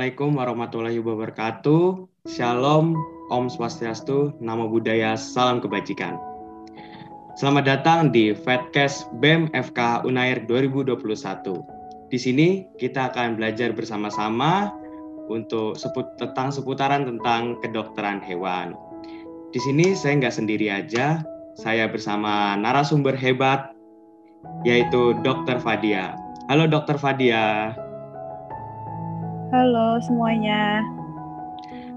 Assalamualaikum warahmatullahi wabarakatuh. Shalom, Om Swastiastu, Namo Buddhaya, Salam Kebajikan. Selamat datang di Fedcast BEM FK Unair 2021. Di sini kita akan belajar bersama-sama untuk sebut tentang seputaran tentang kedokteran hewan. Di sini saya nggak sendiri aja, saya bersama narasumber hebat, yaitu Dr. Fadia. Halo Dr. Fadia. Halo semuanya.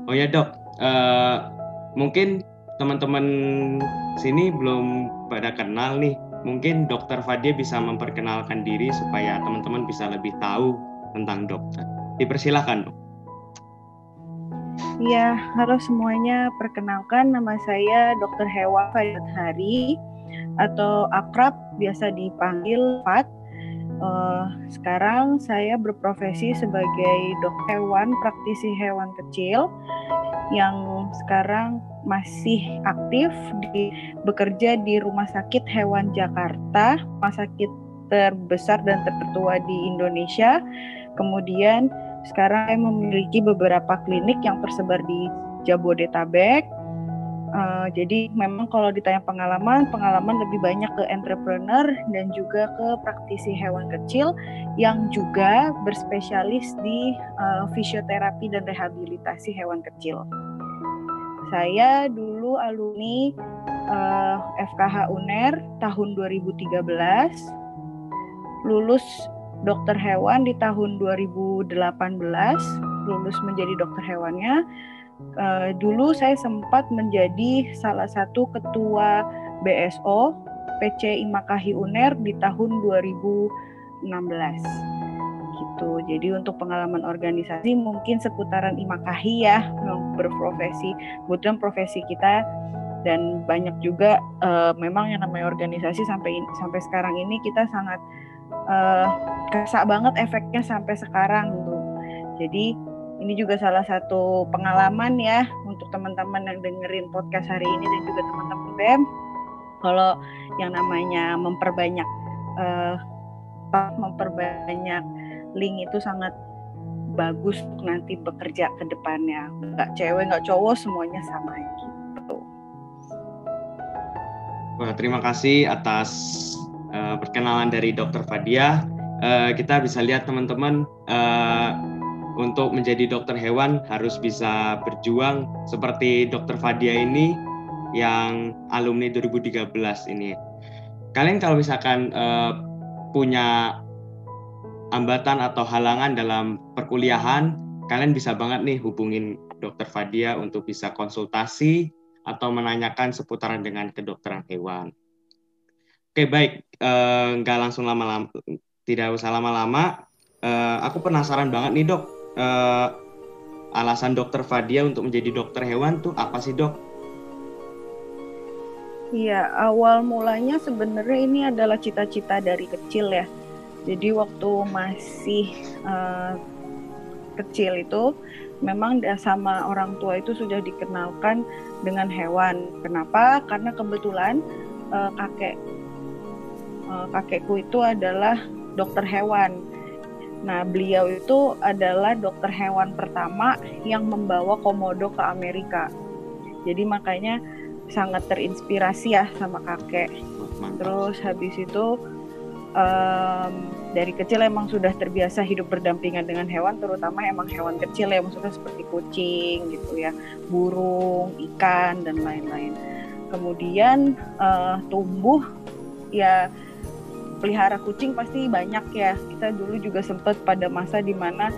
Oh ya dok, uh, mungkin teman-teman sini belum pada kenal nih. Mungkin dokter Fadia bisa memperkenalkan diri supaya teman-teman bisa lebih tahu tentang dokter. Dipersilahkan dok. Iya, halo semuanya. Perkenalkan nama saya Dr. Hewa Fadia Hari atau akrab biasa dipanggil Fat Uh, sekarang saya berprofesi sebagai dok hewan, praktisi hewan kecil yang sekarang masih aktif di bekerja di Rumah Sakit Hewan Jakarta, rumah sakit terbesar dan tertua di Indonesia. Kemudian sekarang saya memiliki beberapa klinik yang tersebar di Jabodetabek, Uh, jadi memang kalau ditanya pengalaman, pengalaman lebih banyak ke entrepreneur dan juga ke praktisi hewan kecil yang juga berspesialis di uh, fisioterapi dan rehabilitasi hewan kecil. Saya dulu alumni uh, eh, FKH UNER tahun 2013, lulus dokter hewan di tahun 2018, lulus menjadi dokter hewannya uh, dulu saya sempat menjadi salah satu ketua BSO PC Imakahi UNER di tahun 2016 gitu. Jadi untuk pengalaman organisasi mungkin seputaran Imakahi ya berprofesi. Kebetulan profesi kita dan banyak juga uh, memang yang namanya organisasi sampai sampai sekarang ini kita sangat uh, kesak banget efeknya sampai sekarang gitu. Jadi ini juga salah satu pengalaman ya untuk teman-teman yang dengerin podcast hari ini dan juga teman-teman BEM. Kalau yang namanya memperbanyak uh, memperbanyak link itu sangat bagus nanti bekerja ke depannya. Nggak cewek, nggak cowok, semuanya sama gitu. Wah, terima kasih atas uh, perkenalan dari Dr. Fadia. Uh, kita bisa lihat teman-teman uh, untuk menjadi dokter hewan harus bisa berjuang seperti dokter Fadia ini yang alumni 2013 ini. Kalian kalau misalkan uh, punya hambatan atau halangan dalam perkuliahan, kalian bisa banget nih hubungin dokter Fadia untuk bisa konsultasi atau menanyakan seputaran dengan kedokteran hewan. Oke baik, eh, nggak uh, langsung lama-lama, tidak usah lama-lama. Uh, aku penasaran banget nih dok, uh, alasan dokter Fadia untuk menjadi dokter hewan tuh apa sih dok? Iya, awal mulanya sebenarnya ini adalah cita-cita dari kecil ya. Jadi waktu masih uh, kecil itu memang sama orang tua itu sudah dikenalkan dengan hewan. Kenapa? Karena kebetulan uh, kakek uh, kakekku itu adalah dokter hewan. Nah, beliau itu adalah dokter hewan pertama yang membawa komodo ke Amerika. Jadi makanya sangat terinspirasi ya sama kakek. Terus habis itu um, dari kecil emang sudah terbiasa hidup berdampingan dengan hewan, terutama emang hewan kecil ya, maksudnya seperti kucing gitu ya, burung, ikan dan lain-lain. Kemudian uh, tumbuh ya pelihara kucing pasti banyak ya. Kita dulu juga sempat pada masa di mana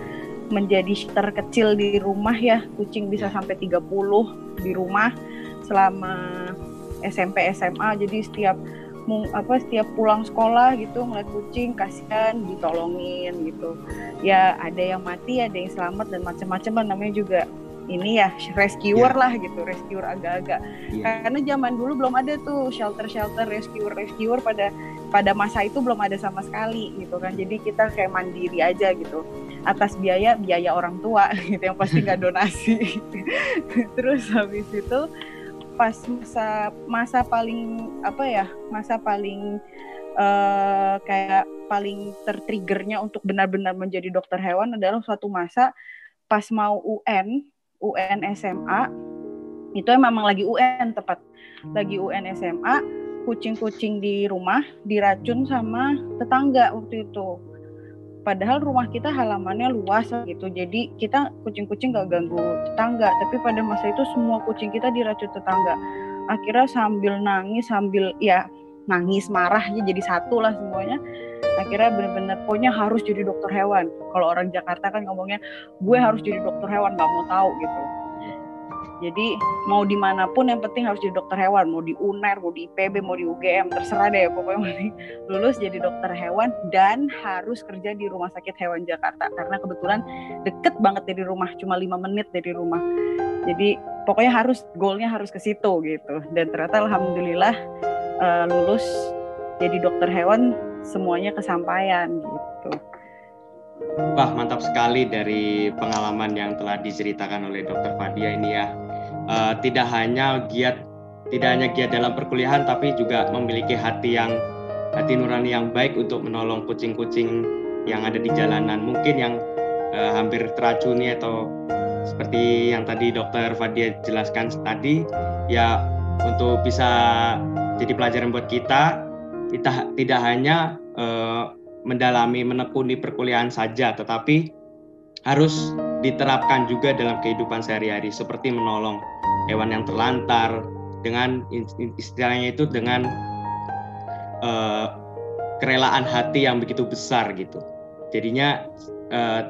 menjadi shelter kecil di rumah ya. Kucing bisa sampai 30 di rumah selama SMP SMA. Jadi setiap apa setiap pulang sekolah gitu ngeliat kucing kasihan ditolongin gitu ya ada yang mati ada yang selamat dan macam-macam namanya juga ini ya rescuer yeah. lah gitu rescuer agak-agak yeah. karena zaman dulu belum ada tuh shelter-shelter rescuer rescuer pada pada masa itu belum ada sama sekali gitu kan jadi kita kayak mandiri aja gitu atas biaya biaya orang tua gitu yang pasti nggak donasi terus habis itu pas masa masa paling apa ya masa paling uh, kayak paling tertriggernya untuk benar-benar menjadi dokter hewan adalah suatu masa pas mau UN UN SMA itu memang lagi UN tepat. Lagi UN SMA kucing-kucing di rumah diracun sama tetangga waktu itu. Padahal rumah kita halamannya luas gitu jadi kita kucing-kucing gak ganggu tetangga. Tapi pada masa itu semua kucing kita diracun tetangga. Akhirnya sambil nangis sambil ya nangis marah ya jadi satu lah semuanya akhirnya bener-bener pokoknya harus jadi dokter hewan. Kalau orang Jakarta kan ngomongnya gue harus jadi dokter hewan nggak mau tahu gitu. Jadi mau di mana pun yang penting harus jadi dokter hewan. Mau di UNER mau di IPB mau di UGM terserah deh pokoknya. Lulus jadi dokter hewan dan harus kerja di rumah sakit hewan Jakarta. Karena kebetulan deket banget dari rumah cuma lima menit dari rumah. Jadi pokoknya harus goalnya harus ke situ gitu. Dan ternyata alhamdulillah uh, lulus jadi dokter hewan semuanya kesampaian gitu. Wah mantap sekali dari pengalaman yang telah diceritakan oleh Dokter Fadia ini ya. Uh, tidak hanya giat tidak hanya giat dalam perkuliahan tapi juga memiliki hati yang hati nurani yang baik untuk menolong kucing-kucing yang ada di jalanan. Mungkin yang uh, hampir teracuni atau seperti yang tadi dokter Fadia jelaskan tadi ya untuk bisa jadi pelajaran buat kita kita tidak hanya uh, mendalami menekuni perkuliahan saja tetapi harus diterapkan juga dalam kehidupan sehari-hari seperti menolong hewan yang terlantar dengan istilahnya itu dengan uh, kerelaan hati yang begitu besar gitu. Jadinya uh,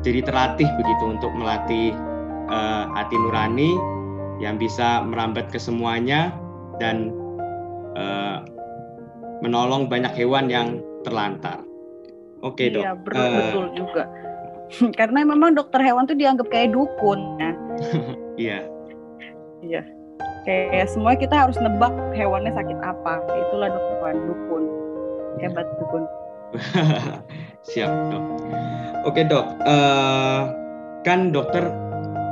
jadi terlatih begitu untuk melatih uh, hati nurani yang bisa merambat ke semuanya dan uh, menolong banyak hewan yang terlantar. Oke okay, dok. Iya betul, uh, betul juga. Karena memang dokter hewan tuh dianggap kayak dukun ya. Iya. Iya. Kayak semua kita harus nebak hewannya sakit apa. Itulah dokter dukun. Hebat dukun. Siap dok. Oke dok, uh, kan dokter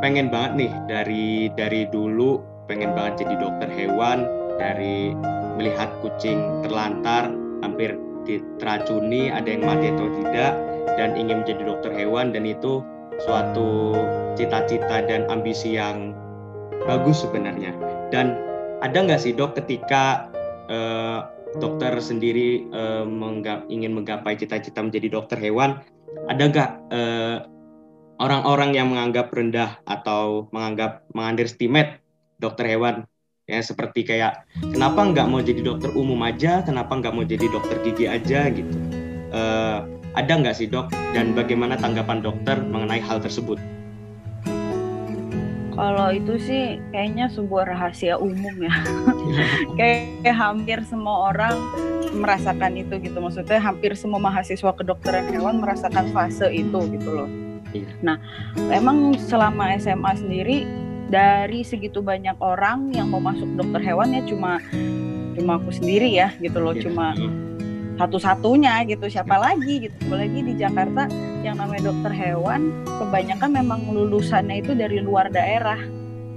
pengen banget nih dari dari dulu pengen banget jadi dokter hewan dari melihat kucing terlantar hampir diteracuni ada yang mati atau tidak dan ingin menjadi dokter hewan dan itu suatu cita-cita dan ambisi yang bagus sebenarnya. Dan ada nggak sih dok ketika uh, dokter sendiri uh, menggap, ingin menggapai cita-cita menjadi dokter hewan, ada nggak uh, orang-orang yang menganggap rendah atau menganggap mengunderestimate dokter hewan ya seperti kayak kenapa nggak mau jadi dokter umum aja, kenapa nggak mau jadi dokter gigi aja gitu. Uh, ada nggak sih dok dan bagaimana tanggapan dokter mengenai hal tersebut? Kalau itu sih kayaknya sebuah rahasia umum ya. kayak hampir semua orang merasakan itu gitu. Maksudnya hampir semua mahasiswa kedokteran hewan merasakan fase itu gitu loh. Iya. Nah, emang selama SMA sendiri dari segitu banyak orang yang mau masuk dokter hewan ya cuma cuma aku sendiri ya gitu loh, iya. cuma satu-satunya gitu. Siapa lagi gitu? Apalagi di Jakarta yang namanya dokter hewan kebanyakan memang lulusannya itu dari luar daerah.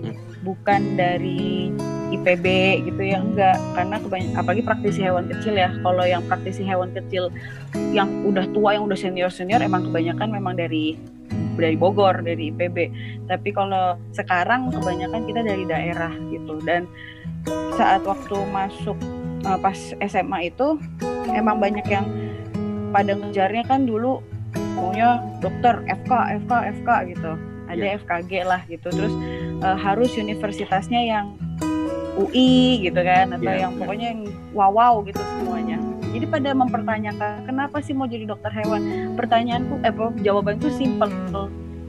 Hmm. bukan dari IPB gitu ya enggak. Karena kebanyakan apalagi praktisi hewan kecil ya. Kalau yang praktisi hewan kecil yang udah tua yang udah senior senior emang kebanyakan memang dari dari Bogor dari IPB tapi kalau sekarang kebanyakan kita dari daerah gitu. Dan saat waktu masuk uh, pas SMA itu emang banyak yang pada ngejarnya kan dulu maunya dokter FK FK FK gitu. Ada yeah. FKG lah gitu. Terus uh, harus universitasnya yang UI gitu kan atau yeah. yang pokoknya yang wow wow gitu semuanya jadi pada mempertanyakan kenapa sih mau jadi dokter hewan? Pertanyaanku eh jawabanku simpel.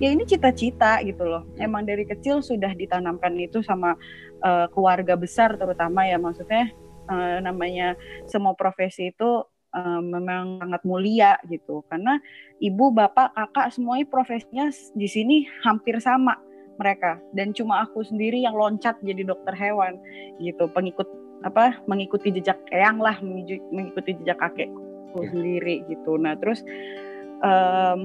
Ya ini cita-cita gitu loh. Emang dari kecil sudah ditanamkan itu sama uh, keluarga besar terutama ya. Maksudnya uh, namanya semua profesi itu uh, memang sangat mulia gitu. Karena ibu bapak kakak semuanya profesinya di sini hampir sama mereka. Dan cuma aku sendiri yang loncat jadi dokter hewan gitu pengikut apa mengikuti jejak eyang lah mengikuti jejak kakekku yeah. sendiri gitu. Nah terus um,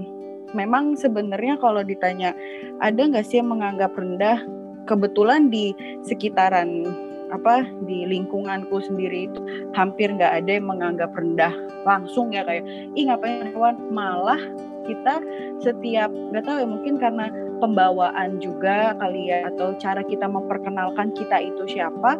memang sebenarnya kalau ditanya ada nggak sih yang menganggap rendah? Kebetulan di sekitaran apa di lingkunganku sendiri itu hampir nggak ada yang menganggap rendah langsung ya kayak ih ngapain hewan? Malah kita setiap nggak tahu ya mungkin karena pembawaan juga kali ya atau cara kita memperkenalkan kita itu siapa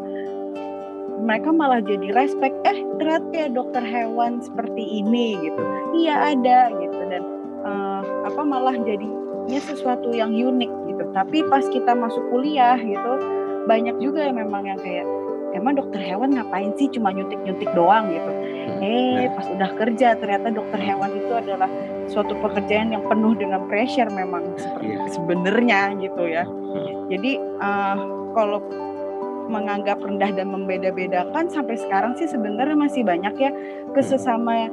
mereka malah jadi respect eh ternyata ya dokter hewan seperti ini gitu. Iya ada gitu. Dan uh, apa malah jadinya sesuatu yang unik gitu. Tapi pas kita masuk kuliah gitu banyak juga yang memang yang kayak emang dokter hewan ngapain sih cuma nyuntik-nyuntik doang gitu. Hmm, eh pas udah kerja ternyata dokter hewan itu adalah suatu pekerjaan yang penuh dengan pressure memang yeah. sebenarnya gitu ya. Hmm. jadi uh, kalau menganggap rendah dan membeda-bedakan sampai sekarang sih sebenarnya masih banyak ya kesesama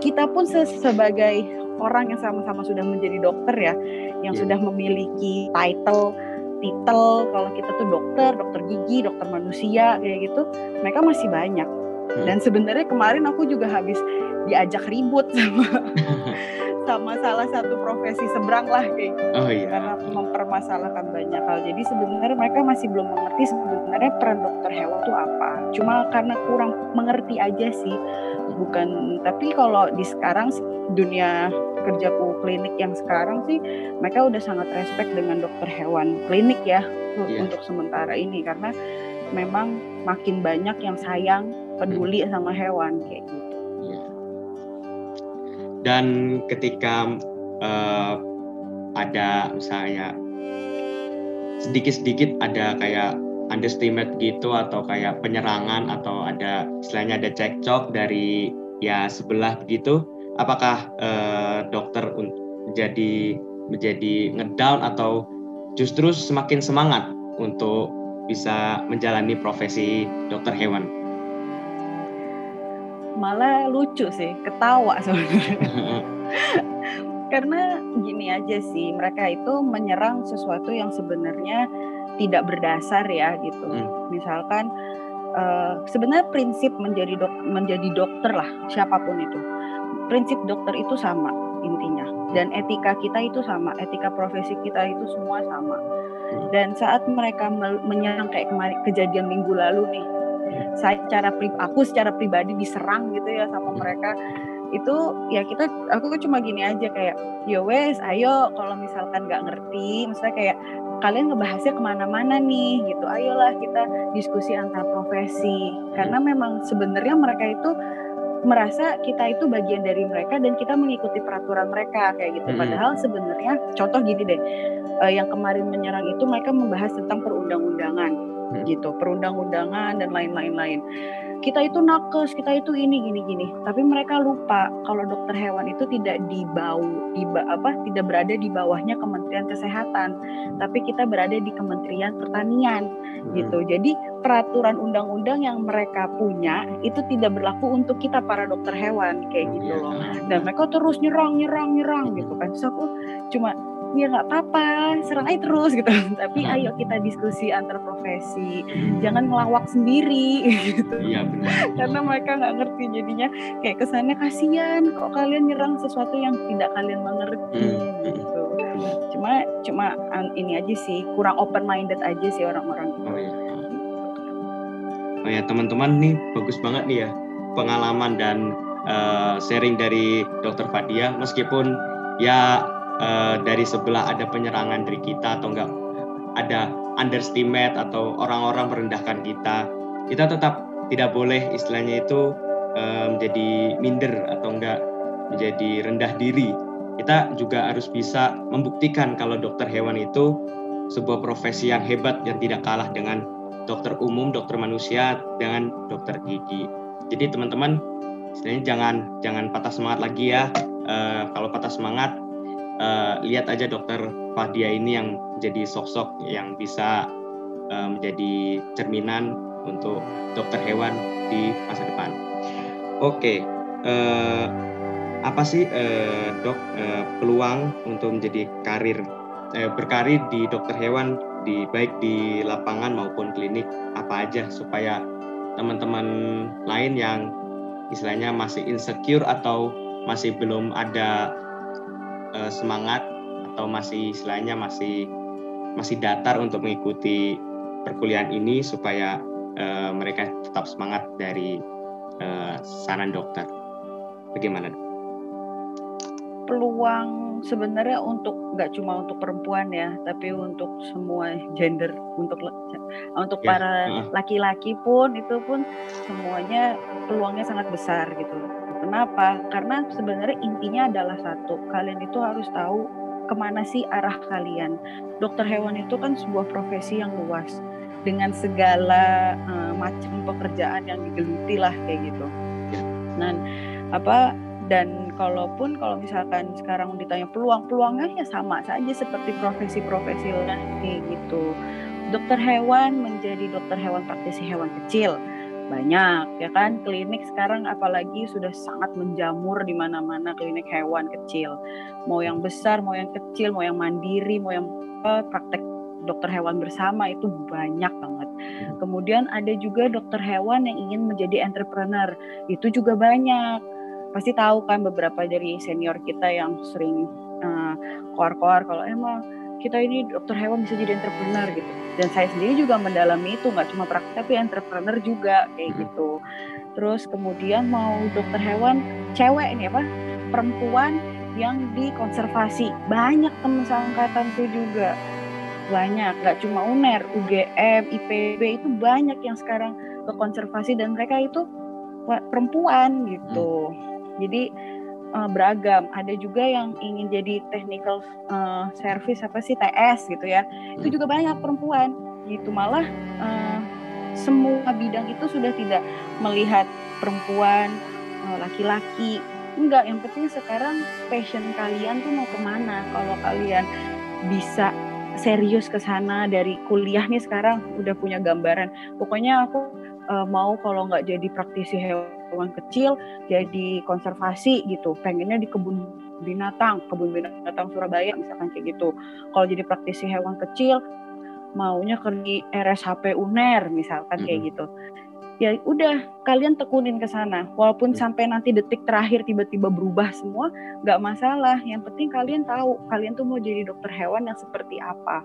kita pun sebagai orang yang sama-sama sudah menjadi dokter ya yang yeah. sudah memiliki title titel kalau kita tuh dokter, dokter gigi, dokter manusia kayak gitu, mereka masih banyak. Hmm. Dan sebenarnya kemarin aku juga habis diajak ribut sama sama salah satu profesi seberang lah kayak gitu. Oh, iya. Karena mempermasalahkan banyak hal. Jadi sebenarnya mereka masih belum mengerti sebenarnya peran dokter hewan itu apa. Cuma karena kurang mengerti aja sih. Bukan tapi kalau di sekarang dunia kerjaku klinik yang sekarang sih mereka udah sangat respect dengan dokter hewan klinik ya yeah. untuk sementara ini karena memang makin banyak yang sayang peduli sama hewan kayak gitu. Yeah. Dan ketika uh, ada misalnya sedikit-sedikit ada kayak underestimate gitu atau kayak penyerangan atau ada istilahnya ada cekcok dari ya sebelah begitu apakah uh, dokter menjadi menjadi ngedown atau justru semakin semangat untuk bisa menjalani profesi dokter hewan? Malah lucu sih, ketawa sebenarnya. Karena gini aja sih, mereka itu menyerang sesuatu yang sebenarnya tidak berdasar ya gitu. Hmm. Misalkan uh, sebenarnya prinsip menjadi dok menjadi dokter lah siapa pun itu prinsip dokter itu sama intinya dan etika kita itu sama etika profesi kita itu semua sama dan saat mereka menyerang kayak kemarin kejadian minggu lalu nih saya secara aku secara pribadi diserang gitu ya sama mereka. Itu ya kita aku cuma gini aja kayak yo ya wes ayo kalau misalkan nggak ngerti misalnya kayak kalian ngebahasnya ke mana-mana nih gitu. Ayolah kita diskusi antar profesi. Karena memang sebenarnya mereka itu merasa kita itu bagian dari mereka dan kita mengikuti peraturan mereka kayak gitu. Hmm. Padahal sebenarnya contoh gini deh, uh, yang kemarin menyerang itu mereka membahas tentang perundang-undangan hmm. gitu, perundang-undangan dan lain-lain lain kita itu nakes, kita itu ini gini gini. Tapi mereka lupa kalau dokter hewan itu tidak di apa tidak berada di bawahnya Kementerian Kesehatan, tapi kita berada di Kementerian Pertanian hmm. gitu. Jadi peraturan undang-undang yang mereka punya itu tidak berlaku untuk kita para dokter hewan kayak gitu iya. loh. Dan mereka terus nyerang nyerang nyerang gitu kan. Terus aku cuma ya nggak apa-apa serang aja terus gitu tapi hmm. ayo kita diskusi antar profesi hmm. jangan ngelawak sendiri gitu iya, benar. karena mereka nggak ngerti jadinya kayak kesannya kasihan kok kalian nyerang sesuatu yang tidak kalian mengerti hmm. gitu cuma cuma ini aja sih kurang open minded aja sih orang-orang oh iya oh ya teman-teman nih bagus banget nih ya pengalaman dan uh, sharing dari dokter Fadia meskipun ya uh, dari sebelah ada penyerangan dari kita atau enggak ada underestimate atau orang-orang merendahkan kita kita tetap tidak boleh istilahnya itu uh, menjadi minder atau enggak menjadi rendah diri kita juga harus bisa membuktikan kalau dokter hewan itu sebuah profesi yang hebat yang tidak kalah dengan dokter umum, dokter manusia dengan dokter gigi. Jadi teman-teman, istilahnya jangan jangan patah semangat lagi ya. Uh, kalau patah semangat uh, lihat aja dokter Fadia ini yang jadi sosok yang bisa uh, menjadi cerminan untuk dokter hewan di masa depan. Oke, okay. uh, apa sih uh, dok uh, peluang untuk menjadi karir uh, berkarir di dokter hewan di baik di lapangan maupun klinik apa aja supaya teman-teman lain yang istilahnya masih insecure atau masih belum ada semangat atau masih istilahnya masih masih datar untuk mengikuti perkuliahan ini supaya uh, mereka tetap semangat dari uh, saran dokter. Bagaimana? peluang sebenarnya untuk nggak cuma untuk perempuan ya, tapi untuk semua gender, untuk untuk ya, para laki-laki pun itu pun semuanya peluangnya sangat besar gitu. Kenapa? Karena sebenarnya intinya adalah satu, kalian itu harus tahu ke mana sih arah kalian. Dokter hewan itu kan sebuah profesi yang luas dengan segala uh, macam pekerjaan yang digeluti lah kayak gitu. Dan apa dan kalaupun kalau misalkan sekarang ditanya peluang peluangnya ya sama saja seperti profesi-profesi lain gitu dokter hewan menjadi dokter hewan praktisi hewan kecil banyak ya kan klinik sekarang apalagi sudah sangat menjamur di mana-mana klinik hewan kecil mau yang besar mau yang kecil mau yang mandiri mau yang praktek dokter hewan bersama itu banyak banget. Hmm. Kemudian ada juga dokter hewan yang ingin menjadi entrepreneur, itu juga banyak pasti tahu kan beberapa dari senior kita yang sering uh, koar-koar kalau emang kita ini dokter hewan bisa jadi entrepreneur gitu. Dan saya sendiri juga mendalami itu nggak cuma praktek tapi entrepreneur juga kayak hmm. gitu. Terus kemudian mau dokter hewan cewek ini apa perempuan yang dikonservasi banyak teman seangkatan tuh juga. Banyak nggak cuma UNER, UGM, IPB itu banyak yang sekarang ke konservasi. Dan mereka itu perempuan gitu. Hmm. Jadi uh, beragam. Ada juga yang ingin jadi technical uh, service apa sih TS gitu ya. Itu juga banyak perempuan gitu. Malah uh, semua bidang itu sudah tidak melihat perempuan, laki-laki. Enggak, yang penting sekarang passion kalian tuh mau ke mana. Kalau kalian bisa serius ke sana dari kuliah nih sekarang udah punya gambaran. Pokoknya aku uh, mau kalau nggak jadi praktisi hewan kecil, jadi konservasi gitu. Pengennya di kebun binatang, kebun binatang Surabaya misalkan kayak gitu. Kalau jadi praktisi hewan kecil, maunya kerja di RSHP UNER misalkan kayak gitu. Ya udah, kalian tekunin ke sana. Walaupun sampai nanti detik terakhir tiba-tiba berubah semua, nggak masalah. Yang penting kalian tahu, kalian tuh mau jadi dokter hewan yang seperti apa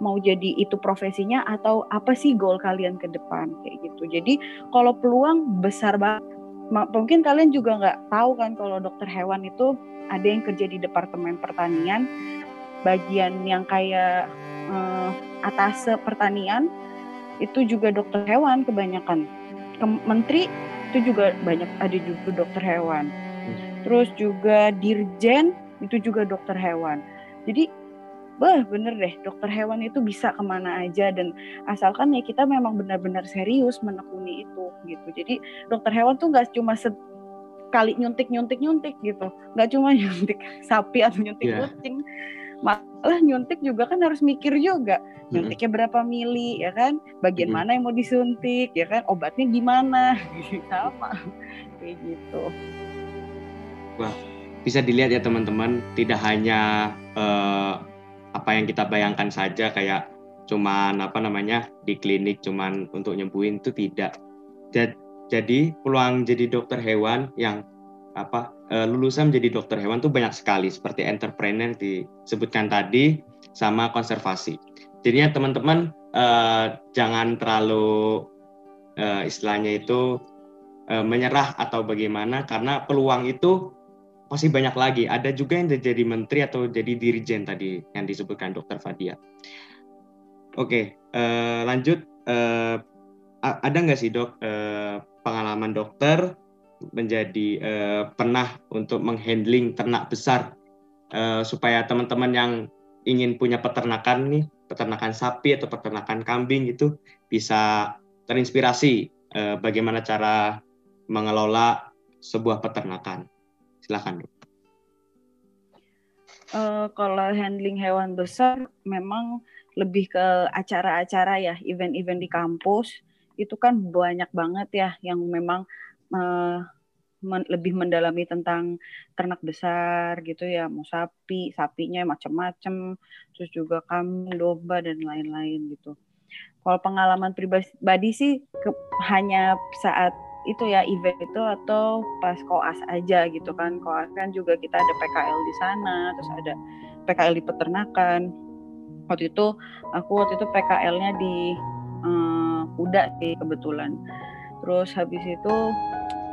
mau jadi itu profesinya atau apa sih goal kalian ke depan kayak gitu. Jadi kalau peluang besar banget. Mungkin kalian juga nggak tahu kan kalau dokter hewan itu ada yang kerja di departemen pertanian, bagian yang kayak eh, atas pertanian itu juga dokter hewan kebanyakan. Ke menteri itu juga banyak ada juga dokter hewan. Hmm. Terus juga dirjen itu juga dokter hewan. Jadi bah bener deh dokter hewan itu bisa ke mana aja dan asalkan ya kita memang benar-benar serius menekuni itu gitu. Jadi dokter hewan tuh nggak cuma sekali nyuntik nyuntik nyuntik gitu. Nggak cuma nyuntik sapi atau nyuntik yeah. kucing malah nyuntik juga kan harus mikir juga. Nyuntiknya berapa mili ya kan? Bagian mana yang mau disuntik ya kan? Obatnya gimana? Sama kayak gitu. Wah bisa dilihat ya teman-teman tidak hanya uh, apa yang kita bayangkan saja kayak cuman apa namanya di klinik cuman untuk nyembuhin itu tidak. Jadi peluang jadi dokter hewan yang apa uh, lulusan menjadi dokter hewan itu banyak sekali seperti entrepreneur disebutkan tadi sama konservasi. Jadinya teman-teman uh, jangan terlalu uh, istilahnya itu uh, menyerah atau bagaimana karena peluang itu masih banyak lagi. Ada juga yang jadi menteri atau jadi dirijen tadi yang disebutkan Dokter Fadia. Oke, uh, lanjut. Uh, ada nggak sih dok uh, pengalaman dokter menjadi uh, pernah untuk menghandling ternak besar uh, supaya teman-teman yang ingin punya peternakan nih, peternakan sapi atau peternakan kambing itu bisa terinspirasi uh, bagaimana cara mengelola sebuah peternakan. Silahkan. Uh, kalau handling hewan besar memang lebih ke acara-acara ya, event-event di kampus itu kan banyak banget ya yang memang uh, men lebih mendalami tentang ternak besar gitu ya, mau sapi, sapinya macam-macam, terus juga kambing, domba dan lain-lain gitu. Kalau pengalaman pribadi sih ke, hanya saat itu ya event itu atau pas koas aja gitu kan koas kan juga kita ada PKL di sana terus ada PKL di peternakan waktu itu aku waktu itu PKL-nya di uh, kuda sih kebetulan terus habis itu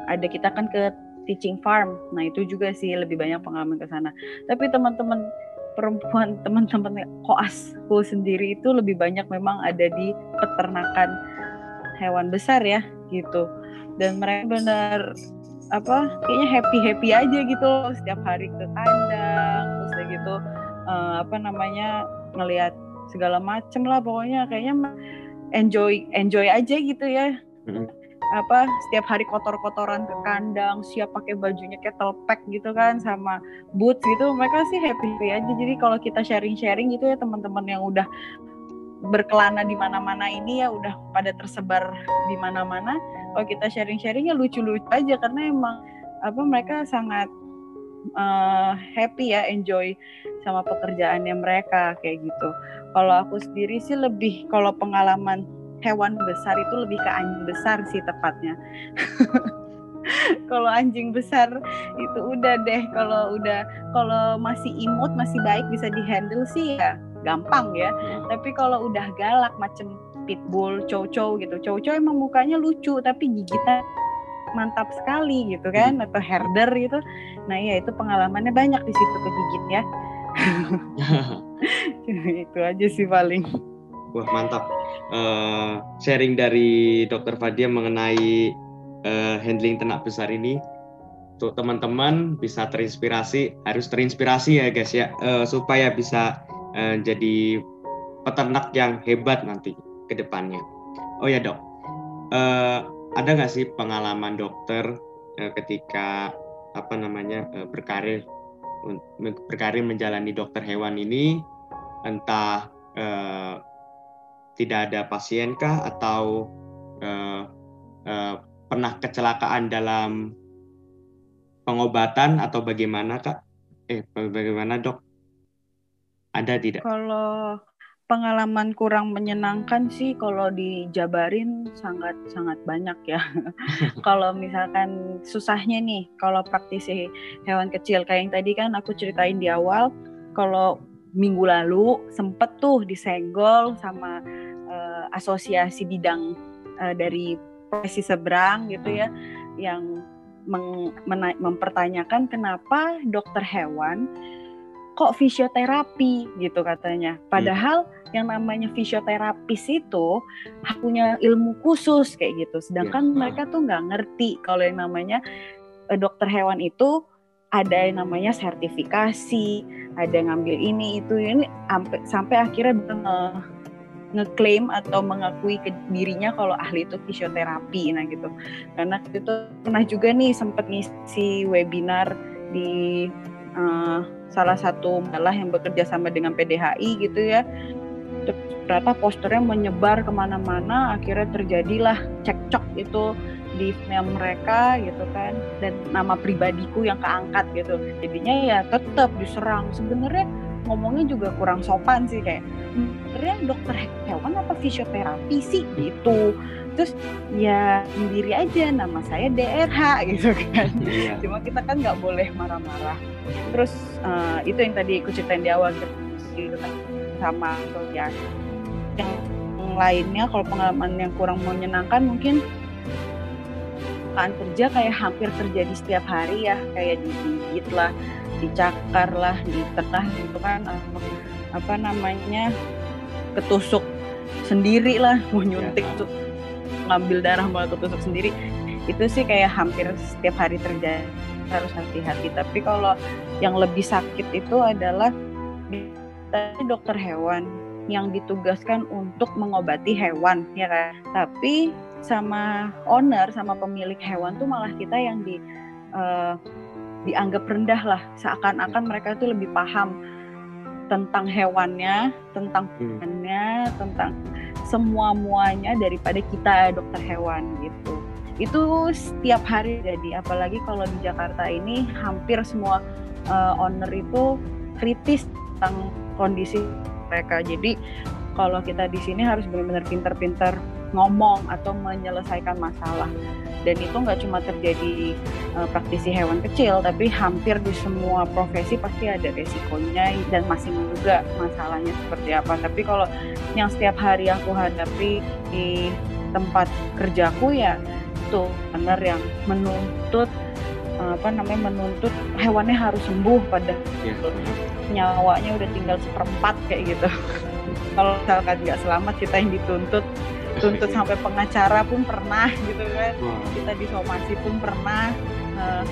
ada kita kan ke teaching farm. Nah itu juga sih lebih banyak pengalaman ke sana. Tapi teman-teman perempuan teman-teman koasku sendiri itu lebih banyak memang ada di peternakan hewan besar ya gitu. Dan mereka benar apa kayaknya happy happy aja gitu setiap hari ke kandang terus gitu uh, apa namanya ngelihat segala macem lah pokoknya. Kayaknya enjoy enjoy aja gitu ya. Mm-hmm apa setiap hari kotor-kotoran ke kandang siap pakai bajunya kettle pack gitu kan sama boots gitu. Mereka sih happy happy aja. Jadi kalau kita sharing-sharing gitu ya teman-teman yang udah berkelana di mana-mana ini ya udah pada tersebar di mana-mana. Kalau kita sharing-sharingnya lucu-lucu aja karena emang apa mereka sangat uh, happy ya enjoy sama pekerjaannya mereka kayak gitu. Kalau aku sendiri sih lebih kalau pengalaman hewan besar itu lebih ke anjing besar sih tepatnya. kalau anjing besar itu udah deh kalau udah kalau masih imut masih baik bisa dihandle sih ya gampang ya. Hmm. Tapi kalau udah galak macem pitbull, cow-cow gitu. Cow-cow emang mukanya lucu tapi gigitan mantap sekali gitu kan hmm. atau herder gitu. Nah, ya itu pengalamannya banyak di situ kegigit ya. itu aja sih paling. Wah mantap. Uh, sharing dari Dokter Fadia mengenai uh, handling ternak besar ini, untuk teman-teman bisa terinspirasi, harus terinspirasi ya guys ya, uh, supaya bisa uh, jadi peternak yang hebat nanti ke depannya. Oh ya dok, uh, ada nggak sih pengalaman dokter uh, ketika apa namanya uh, berkarir berkarir menjalani dokter hewan ini, entah uh, tidak ada pasien kah atau uh, uh, pernah kecelakaan dalam pengobatan atau bagaimana kak? Eh bagaimana dok? Ada tidak? Kalau pengalaman kurang menyenangkan sih kalau dijabarin sangat sangat banyak ya. kalau misalkan susahnya nih kalau praktisi hewan kecil kayak yang tadi kan aku ceritain di awal kalau minggu lalu sempet tuh disenggol sama asosiasi bidang uh, dari profesi seberang gitu ya yang meng, mempertanyakan kenapa dokter hewan kok fisioterapis gitu katanya. Padahal hmm. yang namanya fisioterapis itu punya ilmu khusus kayak gitu. Sedangkan ya. mereka tuh nggak ngerti kalau yang namanya uh, dokter hewan itu ada yang namanya sertifikasi, ada yang ngambil ini itu ini sampai sampai akhirnya uh, ngeklaim atau mengakui ke dirinya kalau ahli itu fisioterapi nah gitu karena itu pernah juga nih sempat ngisi webinar di uh, salah satu malah yang bekerja sama dengan PDHI gitu ya. Ternyata posternya menyebar ke mana-mana akhirnya terjadilah cekcok itu di email mereka gitu kan. Dan nama pribadiku yang keangkat gitu. Jadinya ya tetap diserang. Sebenarnya ngomongnya juga kurang sopan sih kayak sebenarnya dokter hewan apa fisioterapi sih? Gitu. Terus ya sendiri aja. Nama saya DRH gitu kan. Iya. cuma kita kan nggak boleh marah-marah terus uh, itu yang tadi aku ceritain di awal gitu. Sama ya yang lainnya kalau pengalaman yang kurang menyenangkan mungkin kan kerja kayak hampir terjadi setiap hari ya. Kayak digigit lah dicakar lah di tengah gitu kan. Apa namanya ketusuk sendiri lah mau nyuntik ya. tuh ngambil darah malah ketusuk sendiri. Itu sih kayak hampir setiap hari terjadi harus hati-hati tapi kalau yang lebih sakit itu adalah dokter hewan yang ditugaskan untuk mengobati hewan ya kan tapi sama owner sama pemilik hewan tuh malah kita yang di uh, dianggap rendah lah seakan-akan hmm. mereka itu lebih paham tentang hewannya, tentang hmm. hewannya, tentang semua muanya daripada kita dokter hewan gitu. Itu setiap hari jadi apalagi kalau di Jakarta ini hampir semua uh, owner itu kritis tentang kondisi mereka. Jadi kalau kita di sini harus benar-benar pintar-pintar ngomong atau menyelesaikan masalah dan itu nggak cuma terjadi uh, praktisi hewan kecil tapi hampir di semua profesi pasti ada resikonya dan masih juga masalahnya seperti apa tapi kalau yang setiap hari aku hadapi di tempat kerjaku ya itu benar yang menuntut apa namanya menuntut hewannya harus sembuh pada ya. nyawanya udah tinggal seperempat kayak gitu. Kalau misalkan nggak selamat kita yang dituntut. Tuntut sampai pengacara pun pernah gitu kan. Kita disomasi pun pernah uh,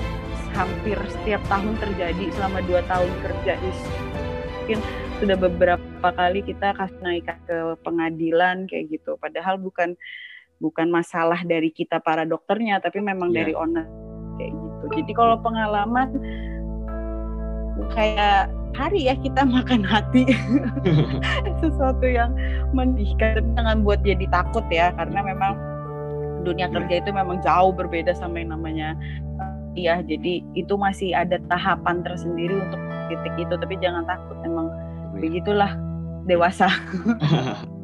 hampir setiap tahun terjadi selama dua tahun kerja di mungkin sudah beberapa kali kita kasih naik ke pengadilan kayak gitu. Padahal bukan bukan masalah dari kita para dokternya tapi memang yeah. dari owner kayak gitu. Jadi kalau pengalaman kayak hari ya kita makan hati sesuatu yang menyedihkan. Jangan buat jadi takut ya karena memang dunia kerja itu memang jauh berbeda sama yang namanya ya jadi itu masih ada tahapan tersendiri untuk titik itu. Tapi jangan takut emang begitulah dewasa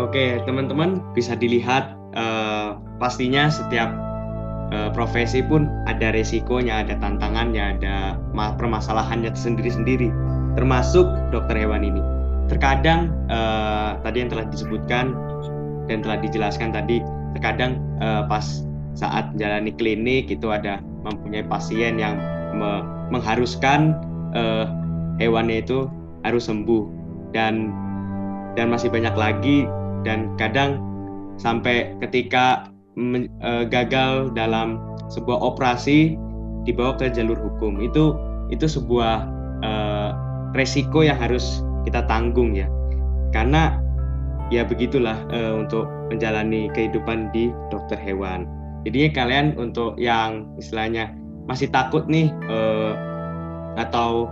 Oke teman-teman bisa dilihat uh, pastinya setiap uh, profesi pun ada resikonya, ada tantangannya, ada permasalahannya sendiri-sendiri, termasuk dokter hewan ini. Terkadang uh, tadi yang telah disebutkan dan telah dijelaskan tadi, terkadang uh, pas saat menjalani klinik itu ada mempunyai pasien yang me mengharuskan uh, hewannya itu harus sembuh dan dan masih banyak lagi dan kadang sampai ketika uh, gagal dalam sebuah operasi dibawa ke jalur hukum. Itu itu sebuah uh, resiko yang harus kita tanggung ya. Karena ya begitulah uh, untuk menjalani kehidupan di dokter hewan. Jadi kalian untuk yang istilahnya masih takut nih uh, atau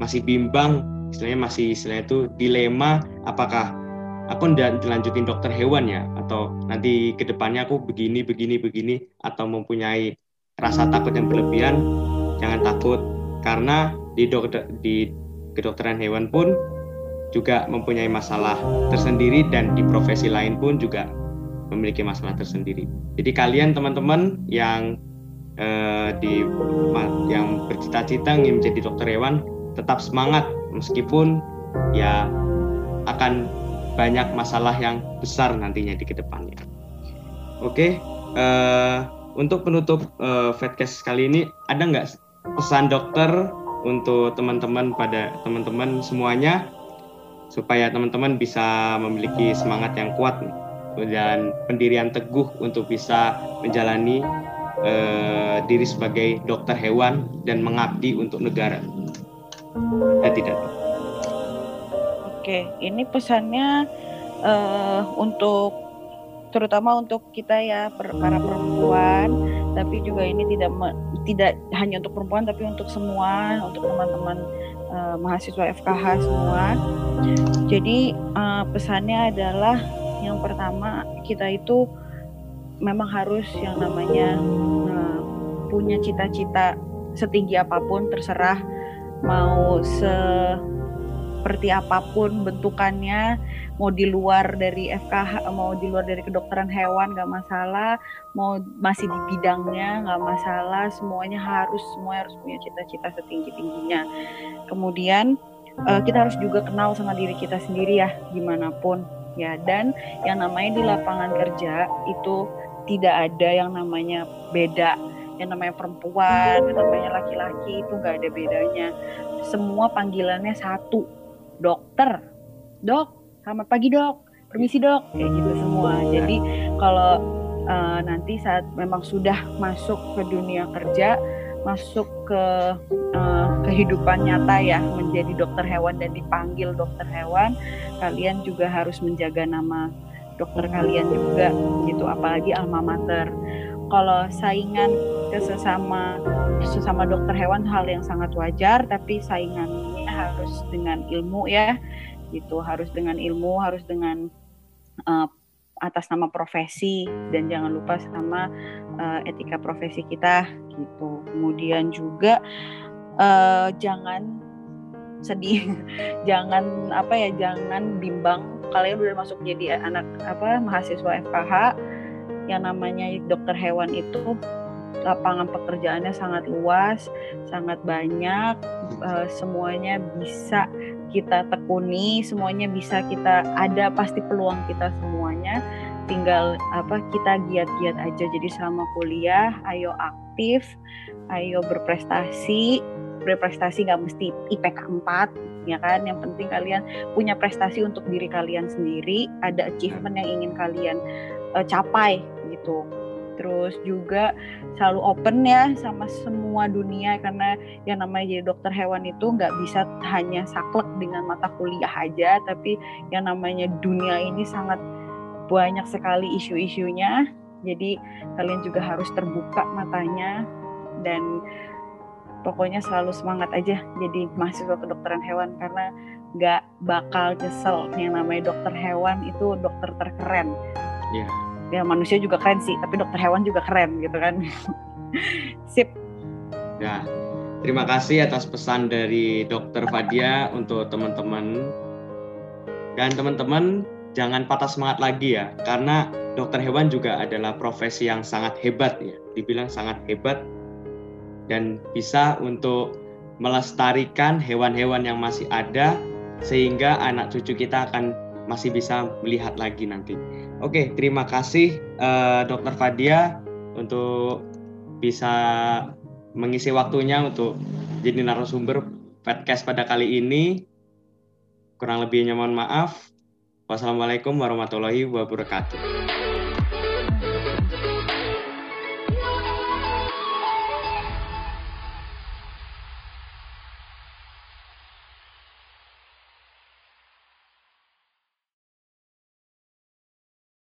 masih bimbang istilahnya masih istilahnya itu dilema apakah aku udah dilanjutin dokter hewan ya atau nanti ke depannya aku begini begini begini atau mempunyai rasa takut yang berlebihan jangan takut karena di dokter di kedokteran hewan pun juga mempunyai masalah tersendiri dan di profesi lain pun juga memiliki masalah tersendiri. Jadi kalian teman-teman yang eh, di yang bercita-cita ingin menjadi dokter hewan tetap semangat meskipun ya akan banyak masalah yang besar nantinya di ke depannya. Oke, uh, untuk penutup uh, Fedcast kali ini ada nggak pesan dokter untuk teman-teman pada teman-teman semuanya supaya teman-teman bisa memiliki semangat yang kuat dan pendirian teguh untuk bisa menjalani uh, diri sebagai dokter hewan dan mengabdi untuk negara. Ya tidak. Oke, ini pesannya uh, untuk terutama untuk kita ya per, para perempuan, tapi juga ini tidak me, tidak hanya untuk perempuan tapi untuk semua, untuk teman-teman uh, mahasiswa FKH semua. Jadi uh, pesannya adalah yang pertama kita itu memang harus yang namanya uh, punya cita-cita setinggi apa pun terserah mau se seperti apa pun bentukannya mau di luar dari FKH mau di luar dari kedokteran hewan nggak masalah. Mau masih di bidangnya nggak masalah. Semuanya harus semua harus punya cita-cita setinggi tingginya kemudian uh, kita harus juga kenal sama diri kita sendiri ya gimana pun ya. Dan yang namanya di lapangan kerja itu tidak ada yang namanya beda. Yang namanya perempuan, yang namanya laki-laki itu nggak ada bedanya. Semua panggilannya satu, dokter. Dok selamat pagi dok. Permisi dok. Kayak gitu semua. Jadi kalau uh, nanti saat memang sudah masuk ke dunia kerja masuk ke uh, kehidupan nyata ya menjadi dokter hewan dan dipanggil dokter hewan kalian juga harus menjaga nama dokter kalian juga gitu. Apalagi alma mater. Kalau saingan ke sesama sesama dokter hewan hal yang sangat wajar tapi saingannya harus dengan ilmu ya gitu. Harus dengan ilmu harus dengan uh, atas nama profesi dan jangan lupa sama uh, etika profesi kita gitu. Kemudian juga uh, jangan sedih jangan apa ya jangan bimbang. Kalian udah masuk jadi anak apa mahasiswa FKH yang namanya dokter hewan itu lapangan pekerjaannya sangat luas, sangat banyak, uh, semuanya bisa kita tekuni, semuanya bisa kita ada pasti peluang kita semuanya. tinggal apa kita giat-giat aja. Jadi selama kuliah ayo aktif ayo berprestasi. Berprestasi nggak mesti IPK 4 ya kan? Yang penting kalian punya prestasi untuk diri kalian sendiri. Ada achievement yang ingin kalian uh, capai gitu terus juga selalu open ya sama semua dunia karena yang namanya jadi dokter hewan itu nggak bisa hanya saklek dengan mata kuliah aja tapi yang namanya dunia ini sangat banyak sekali isu-isunya jadi kalian juga harus terbuka matanya dan pokoknya selalu semangat aja jadi mahasiswa kedokteran hewan karena nggak bakal nyesel yang namanya dokter hewan itu dokter terkeren yeah. Ya manusia juga keren sih tapi dokter hewan juga keren gitu kan. Sip. Ya terima kasih atas pesan dari dokter Fadia untuk teman-teman. Dan teman-teman jangan patah semangat lagi ya karena dokter hewan juga adalah profesi yang sangat hebat ya dibilang sangat hebat. Dan bisa untuk melestarikan hewan-hewan yang masih ada sehingga anak cucu kita akan masih bisa melihat lagi nanti. Oke, terima kasih uh, Dokter Fadia untuk bisa mengisi waktunya untuk jadi narasumber podcast pada kali ini. Kurang lebihnya mohon maaf. Wassalamualaikum warahmatullahi wabarakatuh.